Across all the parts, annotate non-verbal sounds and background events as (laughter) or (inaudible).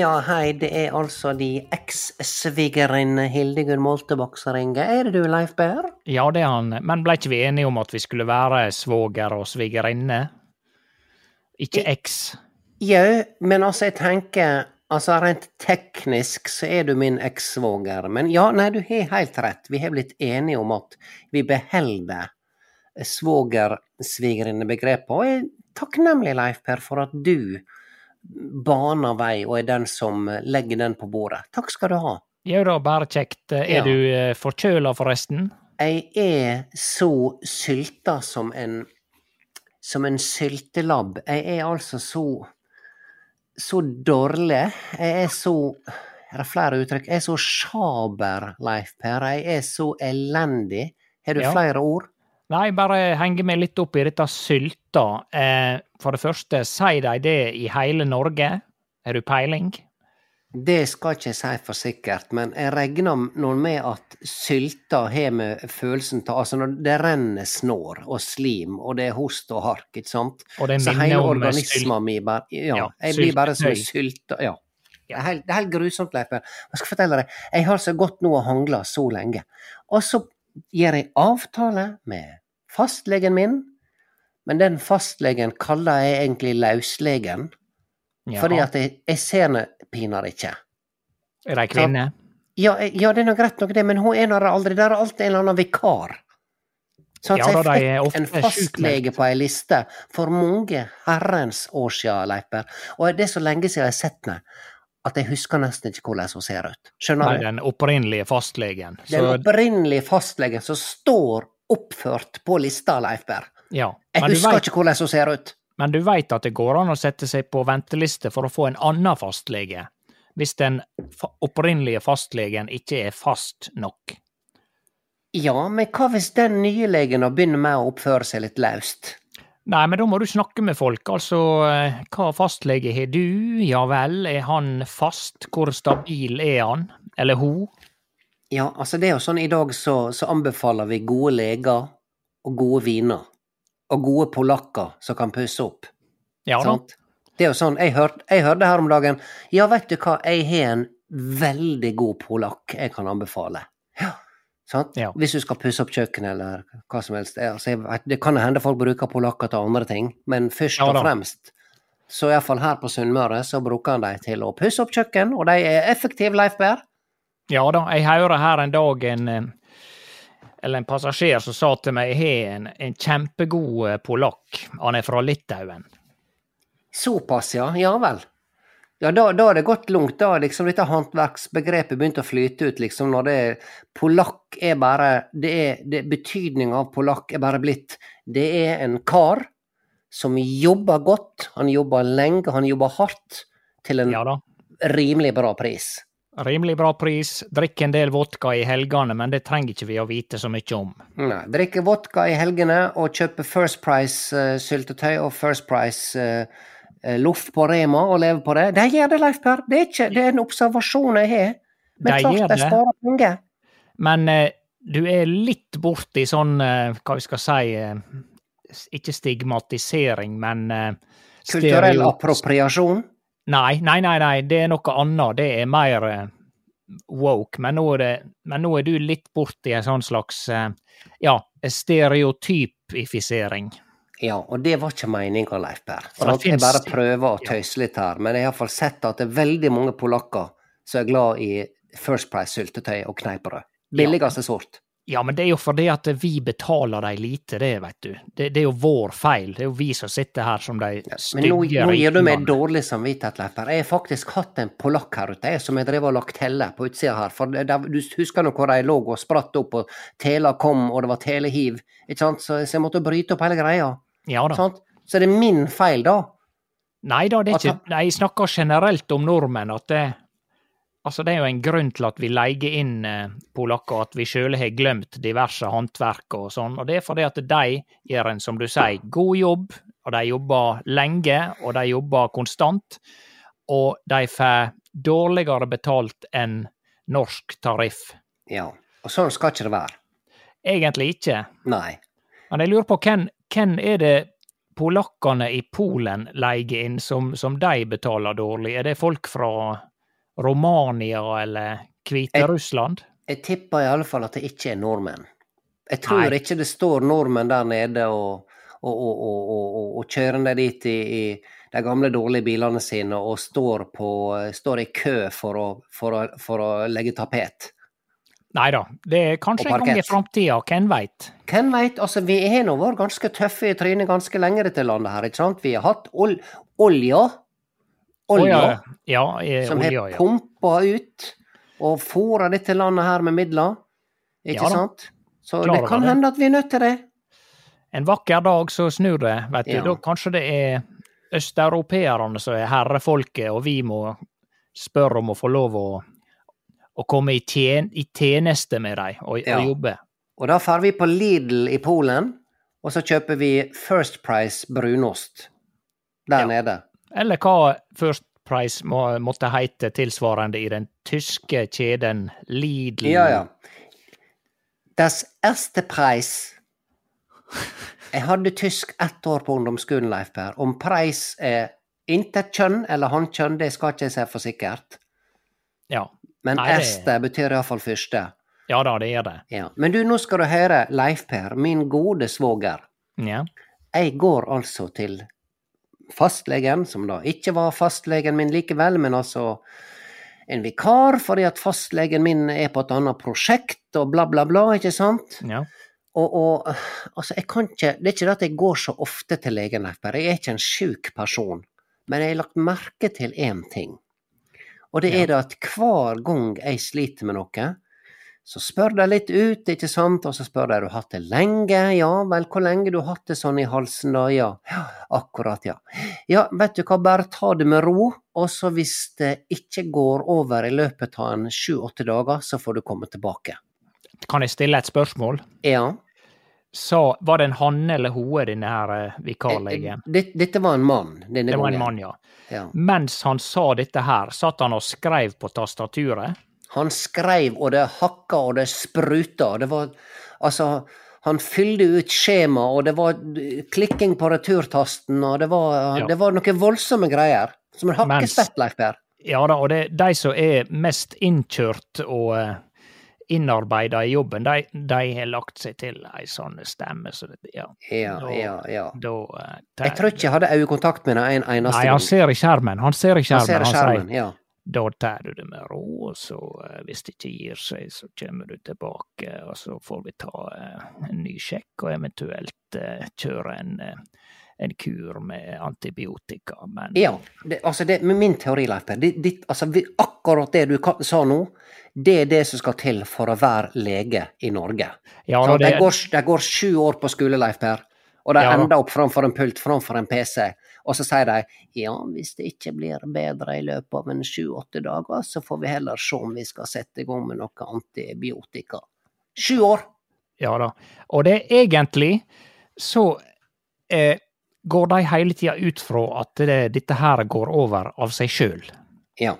Ja, hei, det er altså de eks-svigerinne Hildegunn Moltebakk som ringer. Er det du, Leif Berr? Ja, det er han. Men blei ikke vi enige om at vi skulle være svoger og svigerinne? Ikke eks. Jau, men altså, jeg tenker Altså, rent teknisk så er du min ekssvoger, men ja, nei, du har helt rett. Vi har blitt enige om at vi beholder svoger-svigerinne-begrepet, og jeg er takknemlig, Leif Per, for at du baner vei og er den som legger den på bordet. Takk skal du ha. Ja da, bare kjekt. Er Ja. du eh, forkjøla, forresten? Jeg er så sylta som en som en syltelabb. Jeg er altså så så dårlig. Jeg er så Er det flere uttrykk? Jeg er så sjaber, Leif Per. Jeg er så elendig. Har du Ja. flere ord? Nei, bare henge meg litt opp i dette sylta. Eh, for det første, sier de det i hele Norge? Er du peiling? Det skal ikke jeg si for sikkert, men jeg regner nå med at sylta har med følelsen av Altså når det renner snår og slim, og det er host og hark, ikke sant? Så hele organismen min bare Ja, Ja, jeg blir bare som sylta Ja. Det er helt, det er helt grusomt, Leif Jeg skal fortelle deg, jeg har så godt nå å hangle så lenge. Og så gjør jeg avtale med fastlegen min, men den fastlegen kaller jeg egentlig lauslegen, Ja. fordi at jeg, jeg ser henne pinadø ikke. Er det ei kvinne? Ja, ja, det er nå greit nok det, men hun er nå aldri Der er alltid en eller annen vikar. Sånn Ja da, jeg fikk en fastlege på ei liste for mange herrens år siden, Leiper. Og det er så lenge siden jeg har sett henne, at jeg husker nesten ikke hvordan hun ser ut. Skjønner Nei, du? den opprinnelige fastlegen. Den opprinnelige fastlegen som står oppført på lista, Leif Berr. ja. Jeg husker vet, ikke hvordan hun ser ut. men du veit at det går an å sette seg på venteliste for å få en annen fastlege, hvis den opprinnelige fastlegen ikke er fast nok. Ja, men hva hvis den nye legen begynner med å oppføre seg litt løst? Nei, men da må du snakke med folk. Altså, eh, hva fastlege har du? Ja vel, er han fast? Hvor stabil er han? Eller hun? Ja, altså det er jo sånn i dag så, så anbefaler vi gode leger og gode viner. Og gode polakker som kan pusse opp. Ja sant? Det er jo sånn, jeg, hørte, jeg hørte her om dagen Ja, vet du hva, jeg har en veldig god polakk jeg kan anbefale. Ja, sant? Ja. Hvis du skal pusse opp kjøkkenet eller hva som helst. Altså, vet, det kan hende folk bruker polakker til andre ting, men først Ja og fremst så iallfall her på Sunnmøre så bruker han dem til å pusse opp kjøkken, og de er effektive, Leif Berr. Ja da, jeg hører her en dag en eh, eller en passasjer som sa til meg jeg har en, en kjempegod eh, polakk. Han er fra Litauen. Såpass, ja. Ja vel. Ja, da, da er det gått langt. Da har liksom dette håndverksbegrepet begynt å flyte ut, liksom, når det er Polakk er bare det er, det, Betydninga av polakk er bare blitt Det er en kar som jobber godt, han jobber lenge, han jobber hardt, til en Ja rimelig bra pris. Rimelig bra pris. Drikke en del vodka i helgene, men det trenger ikke vi å vite så mye om. Nei, drikke vodka i helgene og kjøpe First Price-syltetøy og First Price-loff på Rema og leve på det. De gjør det, Leif Per. Det er, ikke, det er en observasjon jeg har. Men De klart de sparer penger. Men uh, du er litt borti sånn, eh, hva vi skal si, eh, ikke stigmatisering, men eh, Kulturell appropriasjon. Nei, nei, nei, nei, det er noe annet. Det er mer eh, woke. Men nå, er det, men nå er du litt borti en sånn slags eh, ja, stereotypifisering. Ja, og det var ikke meninga, Leif Per. Jeg bare prøver å tøyse litt her. Men jeg har iallfall sett at det er veldig mange polakker som er glad i First Price-syltetøy og kneippbrød. Billigste sort. Ja, men det er jo fordi at vi betaler dem lite, det, vet du. Det, det er jo vår feil. Det er jo vi som sitter her som de Men nå, stygge nå gir du meg dårlig samvittighet, Leif Jeg har faktisk hatt en polakk her ute, jeg, som jeg drev og lagt telle på utsida her. For det, du husker nå hvor de lå og spratt opp, og tela kom, og det var telehiv. Ikke sant? Så, så jeg måtte bryte opp hele greia. Ja da. Sant? Så det er min feil, da. Nei da, det er ikke jeg snakker generelt om nordmenn. at det Altså, det er jo en grunn til at vi leier inn eh, polakker, at vi sjøl har glemt diverse håndverk og sånn. Og det er fordi at de gjør en, som du sier, god jobb, og de jobber lenge, og de jobber konstant. Og de får dårligere betalt enn norsk tariff. Ja. Og sånn skal ikke det være. Egentlig ikke. Nei. Men jeg lurer på hvem, hvem er det polakkene i Polen leier inn som, som de betaler dårlig? Er det folk fra Romania eller Hviterussland? Jeg tipper i alle fall at det ikke er nordmenn. Jeg tror Nei. ikke det står nordmenn der nede og, og, og, og, kjører ned dit i, i de gamle, dårlige bilene sine og står, på, står i kø for å, for å, for å legge tapet. Nei da, det er kanskje en gang i framtida, hvem veit? Hvem veit? Altså, vi har nå vært ganske tøffe i trynet ganske lenge, dette landet her, ikke sant? Vi har hatt ol olja. Olja. oh, ja, ja, som olja, har pumpa ut og fôra dette landet her med midler. Ikke sant? Så Klarer det kan det. hende at vi er nødt til det. En vakker dag så snur det, vet du. Da kanskje det er østeuropeerne som er herrefolket, og vi må spørre om å få lov å, å komme i, tjen, i tjeneste med dem og, Ja. og jobbe. Og da drar vi på Lidl i Polen, og så kjøper vi First Price brunost der Ja. nede. Eller hva First Price må, måtte heite tilsvarende i den tyske kjeden Lidl. Ja, ja. Das erste Preis Jeg hadde tysk ett år på ungdomsskolen, Leif Per. Om preis er intet kjønn eller hannkjønn, det skal ikke jeg si for sikkert. Ja. Men Nei, det- erste betyr iallfall første. ja da, det gjør det. Ja. Men du, nå skal du høre, Leif Per, min gode svoger. Ja. Jeg går altså til fastlegen, som da ikke var fastlegen min likevel, men altså en vikar, fordi at fastlegen min er på et annet prosjekt, og bla, bla, bla, ikke sant? ja. Og, og altså, jeg kan ikke Det er ikke det at jeg går så ofte til legen, for Jeg er ikke en sjuk person. Men jeg har lagt merke til én ting. Og det er det at hver gang jeg sliter med noe, så spør de litt ut, ikke sant, og så spør de har du hatt det lenge, ja vel, hvor lenge du har hatt det sånn i halsen da, ja, ja, akkurat, ja. Ja, vet du hva, bare ta det med ro, og så hvis det ikke går over i løpet av en sju-åtte dager, så får du komme tilbake. Kan jeg stille et spørsmål? Ja. Så var det en han eller hoe, denne her eh, vikarlegen? Dette, dette var en mann Det var en mann, ja. Ja. Mens han sa dette her, satt han og skrev på tastaturet. Han skreiv, og det hakka og det spruta. Det var Altså, han fylte ut skjema, og det var klikking på returtasten, og det var, Ja. det var noen voldsomme greier. Som en hakkespett, Leif Per. Ja da, og det, de som er mest innkjørt og uh, innarbeida i jobben, de, de har lagt seg til ei sånn stemme, så det, ja. Ja, Da- ja, ja. Da, eh, Jeg tror ikke jeg hadde øyekontakt med den en eneste Nei, han ser i skjermen. Han ser i Han skjermen. Han, skjermen, ja. Da tar du det med ro, og så eh, hvis det ikke gir seg, så kommer du tilbake, og så får vi ta eh, en ny sjekk, og eventuelt eh, kjøre en, en kur med antibiotika. Men Ja, det, altså det, med min teori, Leif Per, altså akkurat det du sa nå, det er det som skal til for å være lege i Norge. ja, det, de, går, de går sju år på skole, Leif Per, og de Ja. ender opp framfor en pult, framfor en PC, og så sier de ja, hvis det ikke blir bedre i løpet av en sju-åtte dager, så får vi heller se om vi skal sette i gang med noe antibiotika. Sju år! ja da. Og det er egentlig så eh, går de hele tida ut fra at det, dette her går over av seg sjøl. Ja.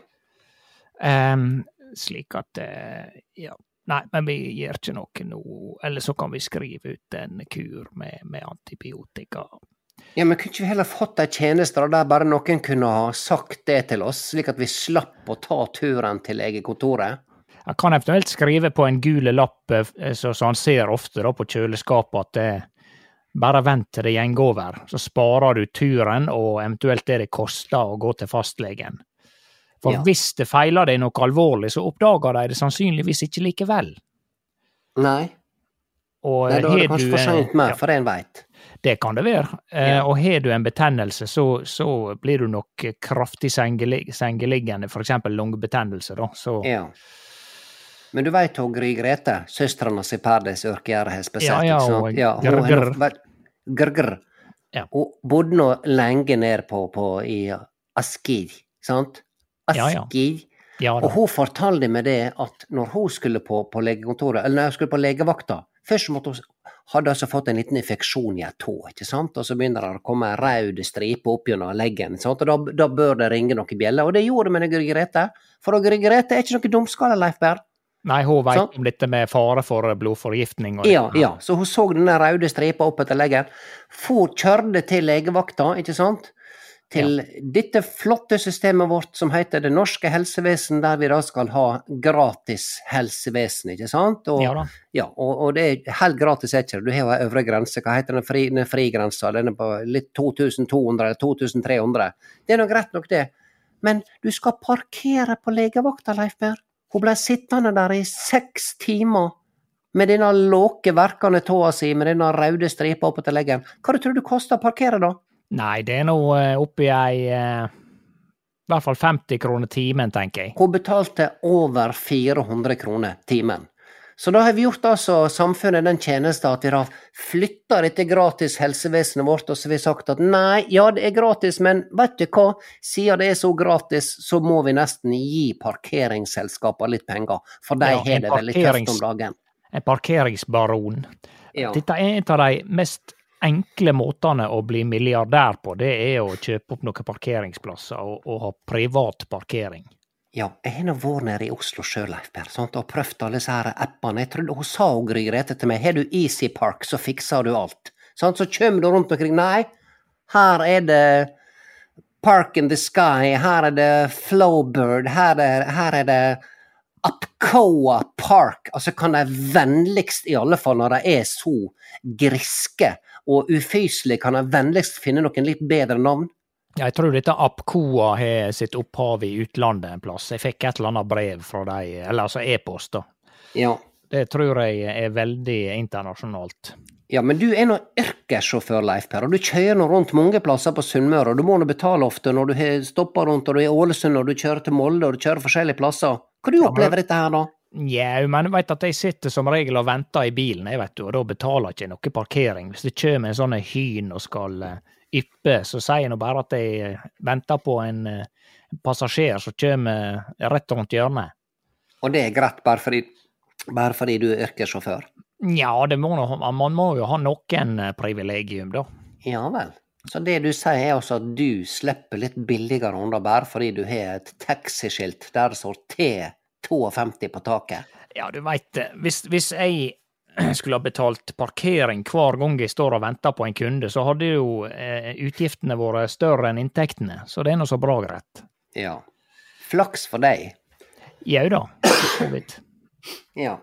Um, slik at eh, ja. Nei, men vi gjør ikke noe nå. Eller så kan vi skrive ut en kur med, med antibiotika. Ja, men kunne ikke vi heller fått ei tjeneste der bare noen kunne ha sagt det til oss, slik at vi slapp å ta turen til legekontoret? Jeg kan eventuelt skrive på en gul lapp, eh, så, så han ser ofte da på kjøleskapet at det bare vent til det går over. Så sparer du turen og eventuelt det det koster å gå til fastlegen. For Ja. hvis det feiler deg noe alvorlig, så oppdager de det sannsynligvis ikke likevel. Nei, Og Nei da er det kanskje du, for eh, seint mer, for en veit. Det kan det være. Eh, Ja. Og har du en betennelse, så, så blir du nok kraftig sengelig- sengeliggende, f.eks. lungebetennelse. da. Så Ja. Men du veit Gry Grete, hans i Perdis Ørkegjerdet har spesielt, Ja, ja, og Ja, hun. Grr-grr. Ja. Hun bodde nå lenge ned på, på i Askir, sant? Ja, ja. Og hun fortalte meg det at når hun skulle på, på legekontoret, eller når hun skulle på legevakta Først måtte hun, hadde hun altså fått en liten infeksjon i et tå, ikke sant? og så begynner det å komme en rød stripe opp gjennom leggen. Sant? og da, da bør det ringe noen bjeller. Og det gjorde det med Grete. For Grete er ikke noe dumskalle, Leif Berr. Nei, hun veit Sant. om dette med fare for blodforgiftning. Ja, ja. Så hun så den røde stripa opp etter leggen. For kjørte til legevakta, ikke sant? Til dette flotte systemet vårt som heter Det norske helsevesen, der vi da skal ha gratis helsevesen, ikke sant? Og, Ja da. ja, og, og det er helt gratis, er ikke det? Du har jo en øvre grense, hva heter den fri, den frigrensa? Den er på litt 2200 eller 2300. Det er nå greit nok, det. Men du skal parkere på legevakta, Leif Berr. Hun ble sittende der i seks timer med denne låke verkende tåa si med denne røde stripa opp til leggen. Hva tror du det koster å parkere, da? Nei, det er nå eh, oppi ei eh, I hvert fall 50 kroner timen, tenker jeg. Hun betalte over 400 kroner timen. Så da har vi gjort altså samfunnet den tjeneste at vi har flytta dette gratis helsevesenet vårt, og så har vi sagt at nei, ja det er gratis, men vet du hva, siden det er så gratis, så må vi nesten gi parkeringsselskapene litt penger, for de Ja, har det veldig tøft om dagen. En parkeringsbaron. Ja. Dette er en av de mest enkle måtene å bli milliardær på. Det er å kjøpe opp noen parkeringsplasser og, og ha privat parkering. Ja, jeg har nå vært nede i Oslo sjøl, Leif Per, sant, og prøvd alle disse her appene. Jeg trodde hun sa hun Gry til meg, har du Easy Park, så fikser du alt. Sant, så kommer du rundt omkring, nei, her er det Park in the Sky, her er det Flowbird, her er, her er det Apcoa Park. Altså, kan de vennligst, i alle fall når de er så griske og uføyselig kan jeg vennligst finne noen litt bedre navn? Jeg tror dette Apcoa har sitt opphav i utlandet en plass. Jeg fikk et eller annet brev fra dem, eller altså e-post, da. Ja. Det tror jeg er veldig internasjonalt. Ja, men du er nå yrkessjåfør, Leif Per, og du kjører nå rundt mange plasser på Sunnmøre, og du må nå betale ofte når du stopper rundt, og du er i Ålesund, og du kjører til Molde, og du kjører forskjellige plasser. Hva du opplever dette her, da? Jau, men jeg vet at jeg sitter som regel og venter i bilen, jeg vet du, og da betaler jeg ikke noe parkering. Hvis det kommer en sånn hyn og skal eh, yppe, så sier jeg nå bare at jeg eh, venter på en eh, passasjer som kommer rett rundt hjørnet. Og det er greit bare fordi, bare fordi du er yrkessjåfør? Ja, det man må jo ha noen privilegium, da. Ja vel. Så det du sier er altså at du slipper litt billigere unna bare fordi du har et taxiskilt der det står T52 på taket? Ja, du veit det. Hvis, hvis jeg (clears throat) skulle ha betalt parkering hver gang jeg står og venter på en kunde, så hadde jo eh, utgiftene vært større enn inntektene. Så det er nå så bra greit. Ja. Flaks for deg. Jau da. (clears throat) Ja.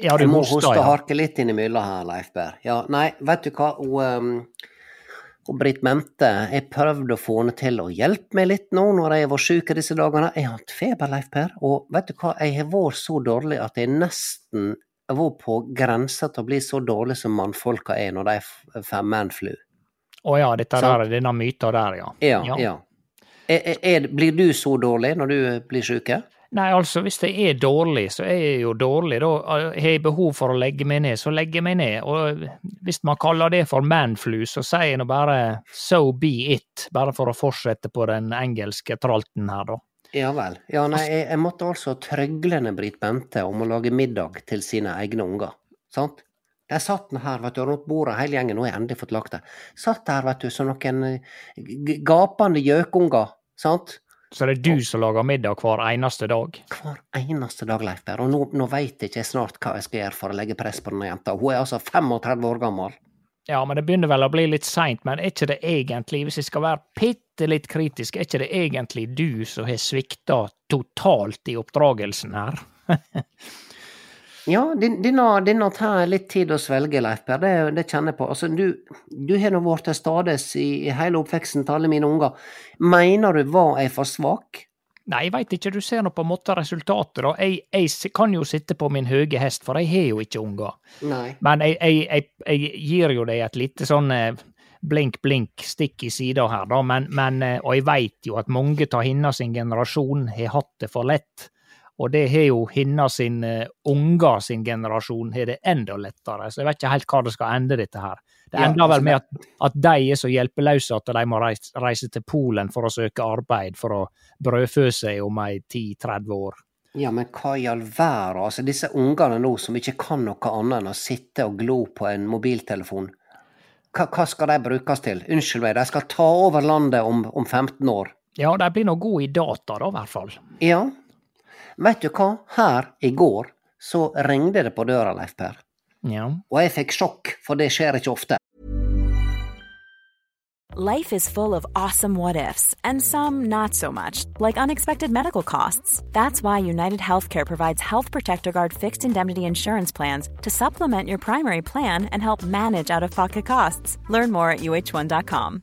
Ja, du Jeg må hoste og ja. harke litt innimellom her, Leif Berr. Ja, nei, vet du hva, hun, um, hun Britt Mente, jeg prøvde å få henne til å hjelpe meg litt nå når jeg var syk disse dagene. Jeg har hatt feber, Leif Per, og vet du hva, jeg har vært så dårlig at jeg nesten var på grensa til å bli så dårlig som mannfolka er når de får manflu. Å ja, dette så, der, denne myta der, ja. Ja, ja. Er, er, er, blir du så dårlig når du blir syk? Nei, altså, hvis det er dårlig, så er jeg jo dårlig. Da har jeg behov for å legge meg ned, så legger jeg meg ned. Og hvis man kaller det for manflu, så sier jeg nå bare so be it, bare for å fortsette på den engelske tralten her, da. Ja vel. Ja, nei, jeg, jeg måtte altså trøgle ned Britt Bente om å lage middag til sine egne unger. Sant? De satt den her, vet du, rundt bordet hele gjengen, nå har jeg endelig fått lagt det. Satt der, vet du, som noen eh, gapende gjøkunger, sant? Så det er du som lager middag hver eneste dag. Hver eneste dag, Leif Per. Og nå, nå veit ikke jeg snart hva jeg skal gjøre for å legge press på denne jenta. Hun er altså 35 år gammel. Ja, men det begynner vel å bli litt seint, men er ikke det egentlig, hvis jeg skal være bitte litt kritisk, er ikke det egentlig du som har svikta totalt i oppdragelsen her? (laughs) Ja, denne tar litt tid å svelge, Leif Per. Det, det kjenner jeg på. Altså, du, du har nå vært til stades i, i hele oppveksten til alle mine unger. Mener du var jeg for svak? Nei, jeg veit ikke, du ser nå på en måte resultatet, da. Jeg, jeg kan jo sitte på min høye hest, for jeg har jo ikke unger. Nei. Men jeg, jeg, jeg, gir jo deg et lite sånn eh, blink, blink, stikk i sida her, da. Men, men, eh, og jeg veit jo at mange av hennes sin generasjon har hatt det for lett. Og det har jo hennes sin uh, unger sin generasjon har det enda lettere. Så jeg vet ikke helt hva det skal ende, dette her. Det ender vel altså med at, at de er så hjelpeløse at de må reise, reise til Polen for å søke arbeid, for å brødfø seg om ei 10-30 år. Ja, men hva i all verden? Altså, disse ungene nå som ikke kan noe annet enn å sitte og glo på en mobiltelefon. Hva, hva skal de brukes til? Unnskyld meg, de skal ta over landet om, om 15 år. Ja, de blir nå gode i data, da, i hvert fall. Ja. Vet du hva? Her i går så ringte det på døra, Leif Per. Ja. Og jeg fikk sjokk, for det skjer ikke ofte. Life is full of awesome what ifs, and some not so much, like unexpected medical costs. That's why United Healthcare provides Health Protector Guard fixed indemnity insurance plans to supplement your primary plan and help manage out of pocket costs. Learn more at uh1.com.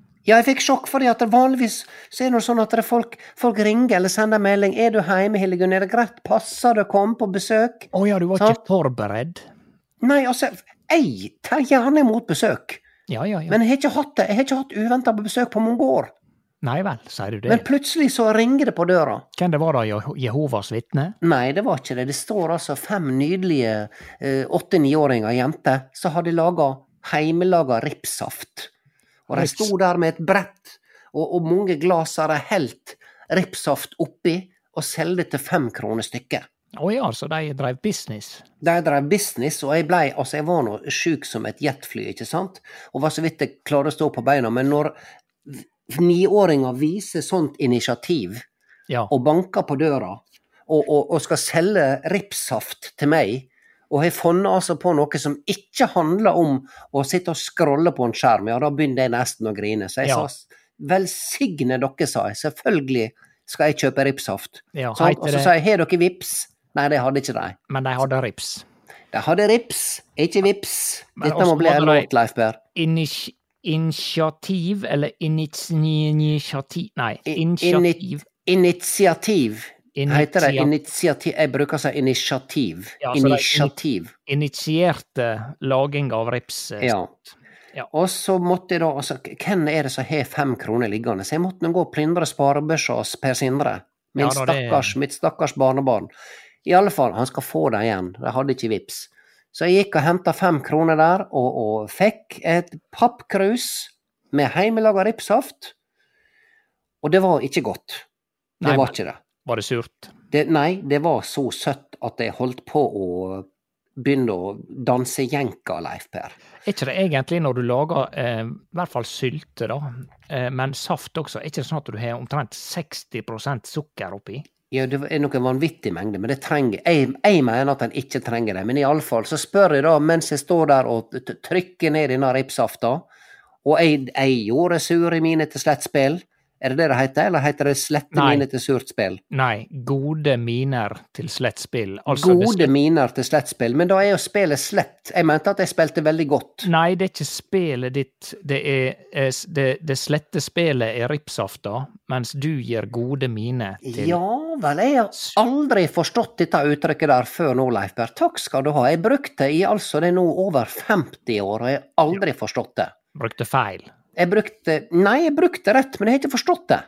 Ja, jeg fikk sjokk fordi at det vanligvis så er det sånn at det folk, folk ringer eller sender melding. 'Er du hjemme, Hildegunn? Er det greit? Passer det å komme på besøk?' Å ja, du var Sant. ikke forberedt? Nei, altså, jeg tar gjerne imot besøk. Ja, ja, ja. Men jeg har ikke hatt det. Jeg har ikke hatt uventa besøk på mange år. Nei vel, sier du det. Men plutselig så ringer det på døra. Hvem det var da, Jehovas vitne? Nei, det var ikke det. Det står altså fem nydelige eh, åtte-niåringer jenter som hadde laga heimelaga ripssaft. Og de sto der med et brett og, og mange glass har de helt ripsaft oppi og solgte til fem kroner stykket. Å ja, så de drev business. De drev business, og jeg blei Altså, jeg var nå sjuk som et jetfly, ikke sant? Og var så vidt jeg klarte å stå på beina. Men når niåringer viser sånt initiativ, Ja. og banker på døra og, og, og skal selge ripsaft til meg, og har funnet altså på noe som ikke handler om å sitte og scrolle på en skjerm, ja, da begynner jeg nesten å grine. Så jeg Ja. sa velsigne dere, sa jeg. Selvfølgelig skal jeg kjøpe ripssaft. Ja? Og så sa jeg har dere vips? Nei, det hadde ikke de. Men de hadde rips. De hadde rips, ikke vips. Dette må bli en låt, Leif Berr. Initiativ, eller initiativ Nei, initiativ. Initiativ. Heter det initiativ? Jeg bruker å si initiativ. Ja, så det er Initiativ. Initierte laging av rips. eh, Ja. Ja. Og så måtte jeg da altså, Hvem er det som har fem kroner liggende? Så jeg måtte nå gå og plyndre sparebørsa hos Per Sindre. Min Ja, da, det- mitt stakkars barnebarn. I alle fall, han skal få det igjen. De hadde ikke vips. Så jeg gikk og henta fem kroner der, og, og fikk et pappkrus med hjemmelaga ripssaft, og det var ikke godt. Det Nei, var ikke det. Var det surt? det. Nei, det var så søtt at jeg holdt på å begynne å danse jenka, Leif Per. Er ikke det egentlig når du lager eh, i hvert fall sylte, da, eh, men saft også, er ikke det sånn at du har omtrent 60% sukker oppi? Ja, det er noen vanvittig mengde, men det trenger Jeg, jeg mener at en ikke trenger det. Men iallfall så spør jeg da, mens jeg står der og trykker ned denne ripsafta, og jeg, jeg gjorde sure mine til slett spill. Er det det det heter, eller heter det slette Nei. mine til surt spill? Nei, gode miner til slett spill. Altså, gode Gode miner til slett spill, men da er jo spillet slett. Jeg mente at jeg spilte veldig godt. Nei, det er ikke spelet ditt. Det er eh, det, det slette spelet er ripsafta, mens du gir gode miner til Ja vel, jeg har aldri forstått dette uttrykket der før nå, Leifberg. Takk skal du ha. Jeg brukte det i altså det er nå over 50 år, og jeg har aldri forstått det. Brukte feil. Jeg brukte Nei, jeg brukte rett, men jeg har ikke forstått det.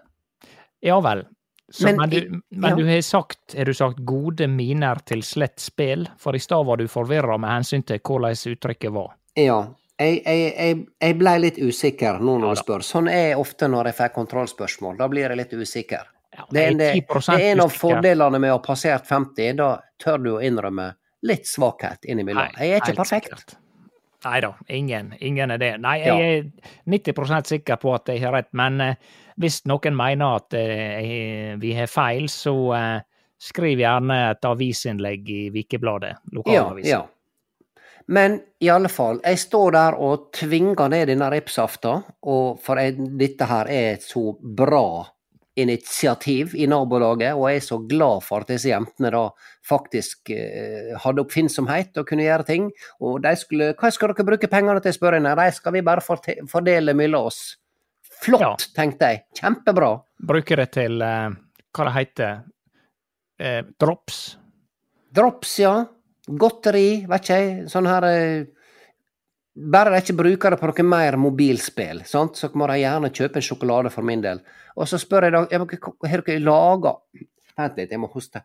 Ja vel. Så, Men men, du, men ja. du har sagt, har du sagt gode miner til slett spel', For i stad var du forvirra med hensyn til hvordan uttrykket var. Ja. Jeg, jeg, jeg, jeg blei litt usikker nå når Ja du spør. Sånn er jeg ofte når jeg får kontrollspørsmål. Da blir jeg litt usikker. Ja, Det er, det, det er en av fordelene med å ha passert 50. Da tør du å innrømme litt svakhet innimellom. Jeg er ikke perfekt. Nei da, ingen, ingen er det. Nei, jeg er 90% sikker på at jeg har rett, men eh, hvis noen mener at eh, vi har feil, så eh, skriv gjerne et avisinnlegg i Vikebladet, Ja, ja. Men i alle fall, jeg står der og tvinger ned denne ripsafta, og for jeg, dette her er et så bra initiativ i nabolaget, og jeg er så glad for at disse jentene da faktisk eh, hadde oppfinnsomhet og kunne gjøre ting. Og de skulle Hva skal dere bruke pengene til, spør jeg. Nei, de skal vi bare fordele mellom oss. Flott, Ja. tenkte jeg. Kjempebra. Bruker det til eh, hva det heter, eh, drops. Drops, ja. Godteri, vet ikke jeg. Sånn her eh, Bare de ikke bruker det på noe mer mobilspill, sant? så må de gjerne kjøpe en sjokolade for min del. Og så spør jeg da Har dere laga Vent litt, jeg må hoste.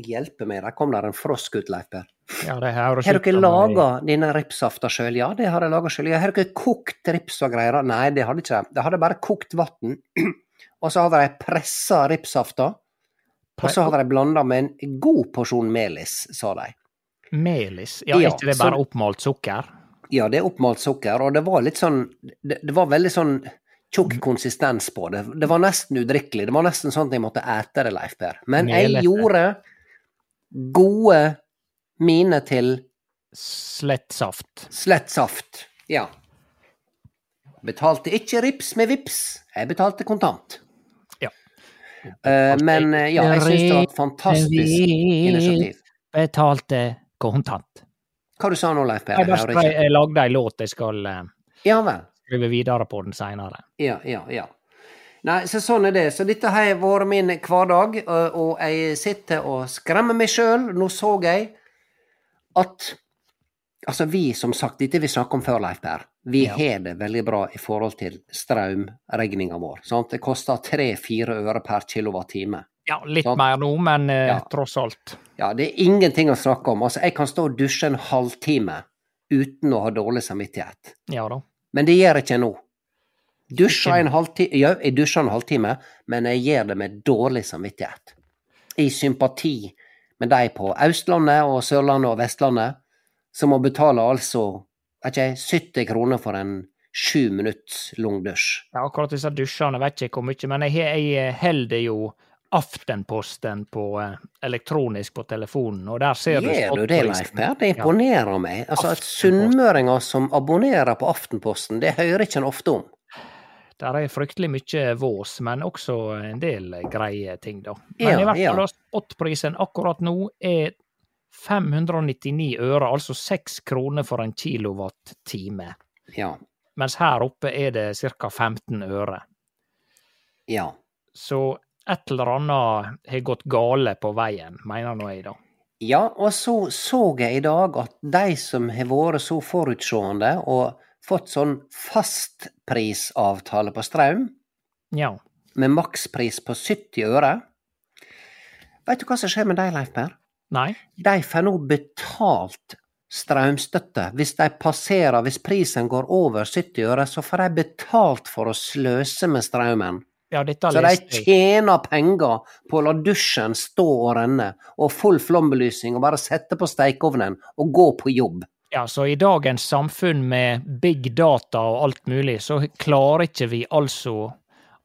Hjelpe meg, der kom der en frosk ut, Leif Per. Ja, Har dere laga denne ripsafta sjøl? Ja, det har jeg laga sjøl. Har dere kokt rips og greier? Nei, det hadde ikke de. De hadde bare kokt vann. (clears throat) og så hadde de pressa ripsafta. Og så hadde de blanda med en god porsjon melis, sa de. Melis. Ja, Ja, ikke det så- bare oppmalt sukker? Ja, det er oppmalt sukker, og det var litt sånn Det, det var veldig sånn tjukk konsistens på det. Det var nesten udrikkelig. Det var nesten sånn at jeg måtte ete det, Leif Per. Men jeg gjorde gode mine til Slett saft. slett saft. Ja. Betalte ikke rips med vips, jeg betalte kontant. Ja. Uh, men ja, jeg syns det var et fantastisk initiativ. Betalte kontant. Hva du sa nå, Leif Per? Jeg, Jeg jeg lagde ei låt jeg skal eh, Ja vel. skrive videre på den seinere. Ja, ja, ja. Nei, så sånn er det. Så dette har vært min hverdag, og og jeg sitter og skremmer meg sjøl. Nå så jeg at Altså, vi, som sagt, dette vi snakket om før, Leif Per, vi Ja. har det veldig bra i forhold til strømregninga vår. Sant? Det koster tre-fire øre per kilowattime. Ja, litt sånn. mer nå, men eh, Ja. tross alt. Ja, det er ingenting å snakke om. Altså, jeg kan stå og dusje en halvtime uten å ha dårlig samvittighet. Ja da. Men det gjør jeg ikke nå. Dusja en halvtime Ja, jeg dusjer en halvtime, men jeg gjør det med dårlig samvittighet. I sympati med de på Østlandet og Sørlandet og Vestlandet som må betale altså ikke, 70 kroner for en sju minutts lang dusj. Ja, akkurat disse dusjene vet ikke hvor mye, men jeg, jeg holder jo Aftenposten på eh, elektronisk på telefonen, og der ser du Gjør du det, Leif. Per? Det imponerer meg. Altså, at sunnmøringer som abonnerer på Aftenposten, det hører ikke en ofte om. Der er fryktelig mye vås, men også en del greie ting, da. Men Ja, i hvert ja. fall da, spotprisen akkurat nå er 599 øre, altså 6 kroner for en kilowatt-time. Ja. Mens her oppe er det ca. 15 øre. Ja. Så et eller annet har gått gale på veien, mener nå jeg, da. Ja, og så så jeg i dag at de som har vært så forutseende og fått sånn fastprisavtale på strøm, Ja. med makspris på 70 øre Vet du hva som skjer med de, Leif Per? Nei? De får nå betalt strømstøtte. Hvis de passerer, hvis prisen går over 70 øre, så får de betalt for å sløse med strømmen. Ja, Så de tjener penger på å la dusjen stå og renne, og full flombelysning, og bare sette på stekeovnen og gå på jobb. Ja, så i dagens samfunn med big data og alt mulig, så klarer ikke vi altså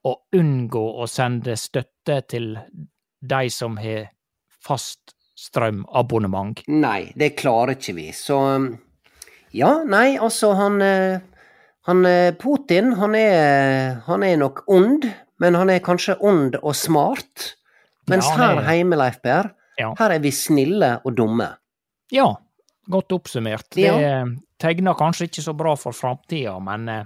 å unngå å sende støtte til de som har fast strømabonnement. Nei, det klarer ikke vi. Så ja, nei, altså han, eh, han eh, Putin, han er, han er nok ond, men han er kanskje ond og smart. Mens Ja, her er- hjemme, Leif Per, Ja. her er vi snille og dumme. Ja, godt oppsummert. Det Ja. tegner kanskje ikke så bra for framtida, men eh,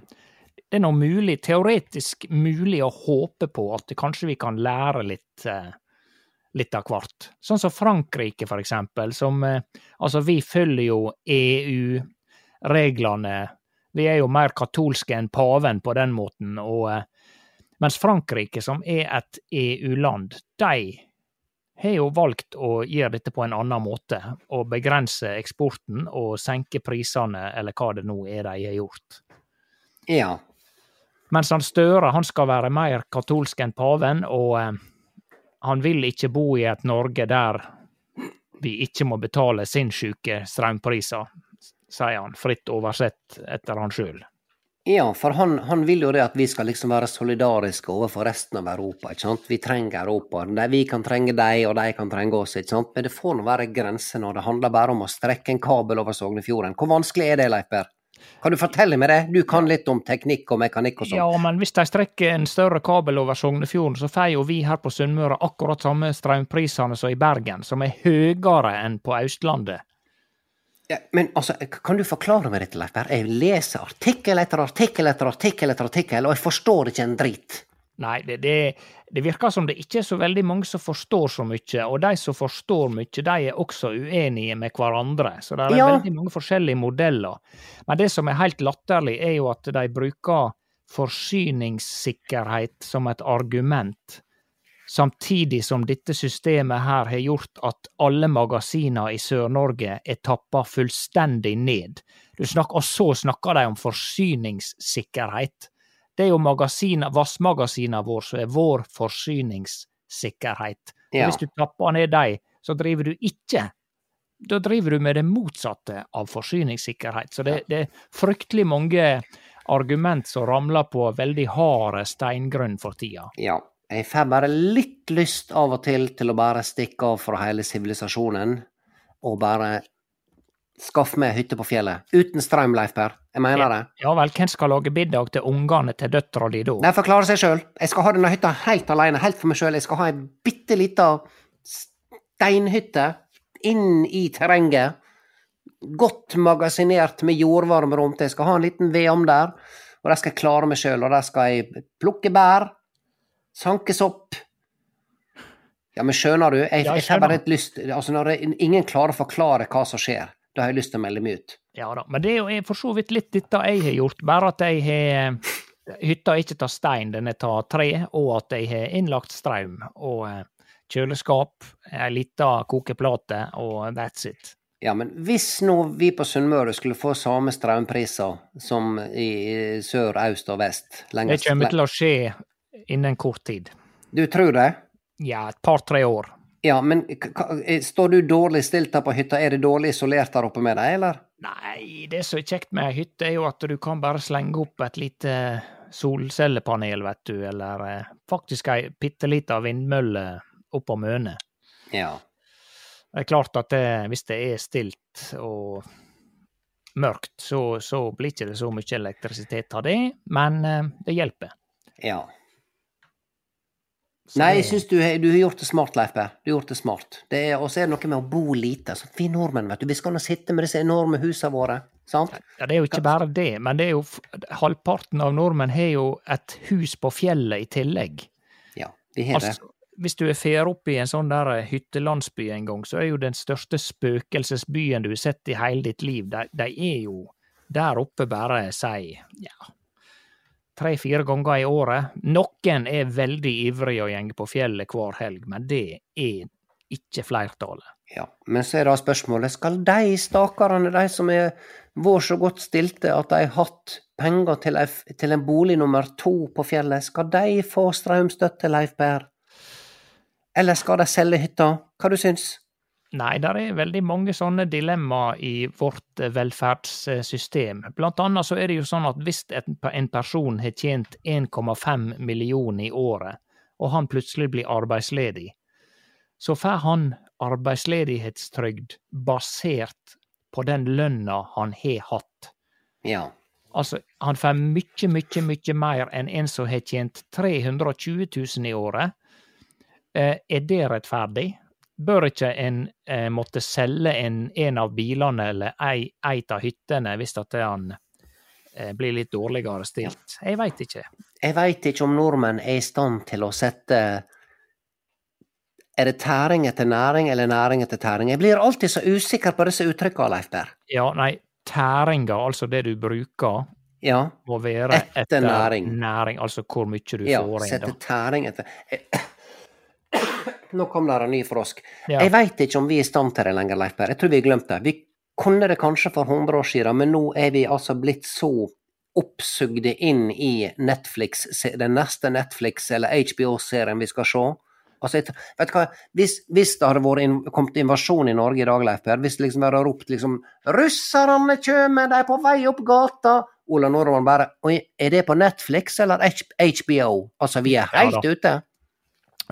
det er nå mulig, teoretisk mulig å håpe på at det kanskje vi kan lære litt, eh, litt av hvert. Sånn som Frankrike, for eksempel, som eh, Altså, vi følger jo EU-reglene. Vi er jo mer katolske enn paven på den måten, og mens Frankrike, som er et EU-land, de har jo valgt å gjøre dette på en annen måte, og begrense eksporten og senke prisene, eller hva det nå er de har gjort. Ja. Mens han Støre han skal være mer katolsk enn paven, og eh, han vil ikke bo i et Norge der vi ikke må betale sinnssyke strømpriser, sier han, fritt oversett etter han sjøl. Ja, for han, han vil jo det at vi skal liksom være solidariske overfor resten av Europa. ikke sant? Vi trenger Europa. Vi kan trenge dem, og de kan trenge oss. ikke sant? Men det får nå være grenser når det handler bare om å strekke en kabel over Sognefjorden. Hvor vanskelig er det, Leif Per? Kan du fortelle meg det? Du kan litt om teknikk og mekanikk og sånn. Ja, men hvis de strekker en større kabel over Sognefjorden, så får jo vi her på Sunnmøre akkurat samme strømprisene som i Bergen, som er høyere enn på Østlandet. Ja, men altså, kan du forklare meg dette, Leif Berr? Jeg leser artikkel etter artikkel etter artikkel etter artikkel, og jeg forstår ikke en drit. Nei, det, det, det virker som det ikke er så veldig mange som forstår så mye, og de som forstår mye, de er også uenige med hverandre. Så det er Ja. veldig mange forskjellige modeller. Men det som er helt latterlig, er jo at de bruker forsyningssikkerhet som et argument, samtidig som dette systemet her har gjort at alle magasiner i Sør-Norge er tappa fullstendig ned. Du snakker, og så snakker de om forsyningssikkerhet. Det er jo vassmagasinene våre som er vår forsyningssikkerhet. Ja. Hvis du tapper ned de, så driver du ikke Da driver du med det motsatte av forsyningssikkerhet. Så det, det er fryktelig mange argument som ramler på veldig harde steingrunn for tida. Ja. Jeg får bare litt lyst av og til til å bare stikke av fra hele sivilisasjonen og bare skaffe meg hytte på fjellet. Uten strøm, Leif Per. Jeg mener det. Ja vel, hvem skal lage middag til ungene til døtra di da? De får klare seg sjøl. Jeg skal ha denne hytta helt alene, helt for meg sjøl. Jeg skal ha ei bitte lita steinhytte inn i terrenget. Godt magasinert med jordvarme rundt. Jeg skal ha en liten vedovn der, og der skal jeg klare meg sjøl. Og der skal jeg plukke bær, sanke opp. Ja, men skjønner du? Jeg, Ja, jeg jeg skjønner. litt lyst Altså, når det, ingen klarer å forklare hva som skjer, da har jeg lyst til å melde meg ut. Ja da, men det er jo for så vidt litt dette jeg har gjort, bare at jeg har Hytta ikke tar stein, den tar tre, og at jeg har innlagt strøm og eh, kjøleskap, ei lita kokeplate, og that's it. Ja, men hvis nå vi på Sunnmøre skulle få samme strømpriser som i sør, øst og vest lengst, Det kommer til å skje innen kort tid. Du tror det? Ja, et par-tre år. Ja, men eh, står du dårlig stilt der på hytta? Er det dårlig isolert der oppe med deg, eller? Nei, det som er kjekt med ei hytte, er jo at du kan bare slenge opp et lite solcellepanel, vet du, eller eh, faktisk ei bitte lita vindmølle oppå mønet. Ja. Det er klart at det, hvis det er stilt og mørkt, så, så blir ikke så mye elektrisitet av det, men eh, det hjelper. ja. Så Nei, jeg syns du, har- du har gjort det smart, Leif. Du har gjort det smart. Og så er det noe med å bo lite. Så vi nordmenn, vet du, vi skal nå sitte med disse enorme husene våre, sant? Ja, det er jo ikke bare det, men det er jo halvparten av nordmenn har jo et hus på fjellet i tillegg. Ja, vi har det. Altså, hvis du er fer opp i en sånn der eh, hyttelandsby en gang, så er jo den største spøkelsesbyen du har sett i hele ditt liv, de, de er jo der oppe bare, si, ja, tre-fire ganger i året. Noen er veldig ivrige og gjenger på fjellet hver helg, men det er ikke flertallet. Ja, men så er da spørsmålet, skal de stakkarene, de som er vår så godt stilte at de har hatt penger til, til en bolig nummer to på fjellet, skal de få strømstøtte, Leif Berr? Eller skal de selge hytta? Hva du syns? Nei, det er veldig mange sånne dilemmaer i vårt eh, velferdssystem. Blant annet så er det jo sånn at hvis en person har tjent 1,5 millioner i året, og han plutselig blir arbeidsledig, så får han arbeidsledighetstrygd basert på den lønna han har hatt. Ja. Altså, han får mye, mye, mye mer enn en som har tjent 320 000 i året. Eh, er det rettferdig? Bør ikke en eh, måtte selge en, en av bilene eller ei, eit av hyttene hvis at han eh, blir litt dårligere stilt? Jeg veit ikke. Jeg veit ikke om nordmenn er i stand til å sette Er det tæring etter næring eller næring etter tæring? Jeg blir alltid så usikker på disse uttrykka, Leif Berr. Ja, nei, tæringa, altså det du bruker, Ja, må være Etter etter, næring. næring. Altså hvor mye du ja får inn. sette tæring etter Nå kom det en ny frosk. Ja. Jeg veit ikke om vi er i stand til det lenger, Leif Per. Jeg tror vi har glemt det. Vi kunne det kanskje for 100 år siden, men nå er vi altså blitt så oppsugde inn i Netflix, den neste Netflix- eller HBO-serien vi skal se. Altså, vet du hva, hvis, hvis det hadde vært in, kommet invasjon i Norge i dag, Leif Per, hvis det liksom hadde ropt liksom 'Russerne kjømer, de er på vei opp gata', Ola Nordmann bare er det på Netflix eller HBO?' Altså, vi er Ja helt ute.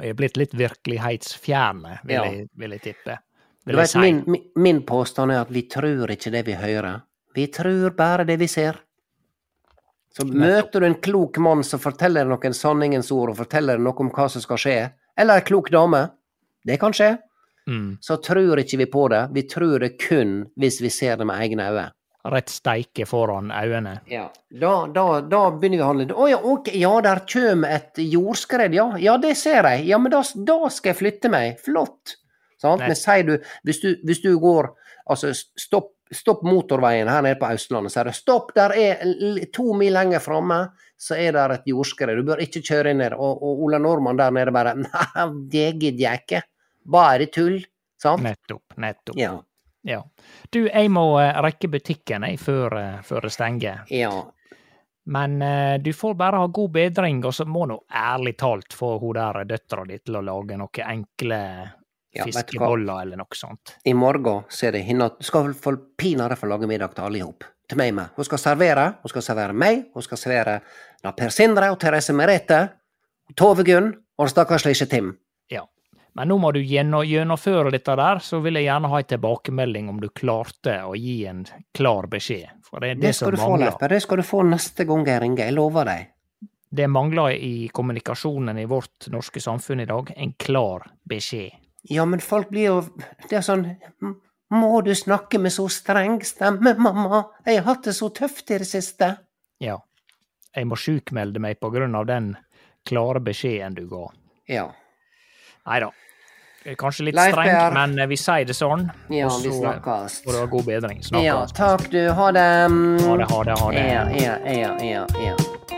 Jeg er blitt litt virkelighetsfjerne, vil, Ja. jeg, vil jeg tippe. Du Vil jeg vet, si. min, min, påstand er at vi tror ikke det vi hører. Vi tror bare det vi ser. Så møter du en klok mann som forteller deg noen sanningens ord, og forteller deg noe om hva som skal skje, eller en klok dame, det kan skje, Mm. så tror ikke vi på det. Vi tror det kun hvis vi ser det med egne øyne. Rett steike foran øynene. Ja. Da, da, da begynner vi å handle. Å ja, ok, ja, der kjem et jordskred, ja. Ja, det ser jeg. Ja, men da, da skal jeg flytte meg. Flott. Sant? Men sier du hvis, du, hvis du går Altså, stopp, stopp motorveien her nede på Østlandet, sier du. Stopp, der er to mil lenger framme, så er det et jordskred. Du bør ikke kjøre inn der. Og, og Ola Nordmann der nede bare (laughs) Nei, det gidder jeg ikke. Bare tull. Sant? Nettopp. Nettopp. Ja. Ja. Du, jeg må eh, rekke butikken jeg, før, eh, før det stenger. Ja. Men uh, du får bare ha god bedring, og så må nå ærlig talt få hun der døtra di til å lage noen enkle Ja, fiskeboller eller noe sånt. I morgen så er det henne Du skal få pinadø få lage middag til alle i hop. Til meg med. Hun skal servere. Hun skal servere meg. Hun skal servere da Per Sindre og Therese Merete. Tove Gunn og den stakkars lille Tim. Ja. Men nå må du gjennomføre dette der, så vil jeg gjerne ha en tilbakemelding om du klarte å gi en klar beskjed. For det er det, Det som du få. Det skal du få neste gang jeg ringer. Jeg lover deg. Det mangler i kommunikasjonen i vårt norske samfunn i dag. En klar beskjed. Ja, men folk blir jo Det er sånn Må du snakke med så streng stemme, mamma? Jeg har hatt det så tøft i det siste. Ja. Jeg må sjukmelde meg på grunn av den klare beskjeden du ga. Ja. Nei da. Kanskje litt Leif strengt, men eh, vi sier det sånn. Ja, og vi så snakkes. får du ha god bedring. Ja, takk du. Ha det. Ha det, ha det, ha det. Ja, ja, ja, ja, ja.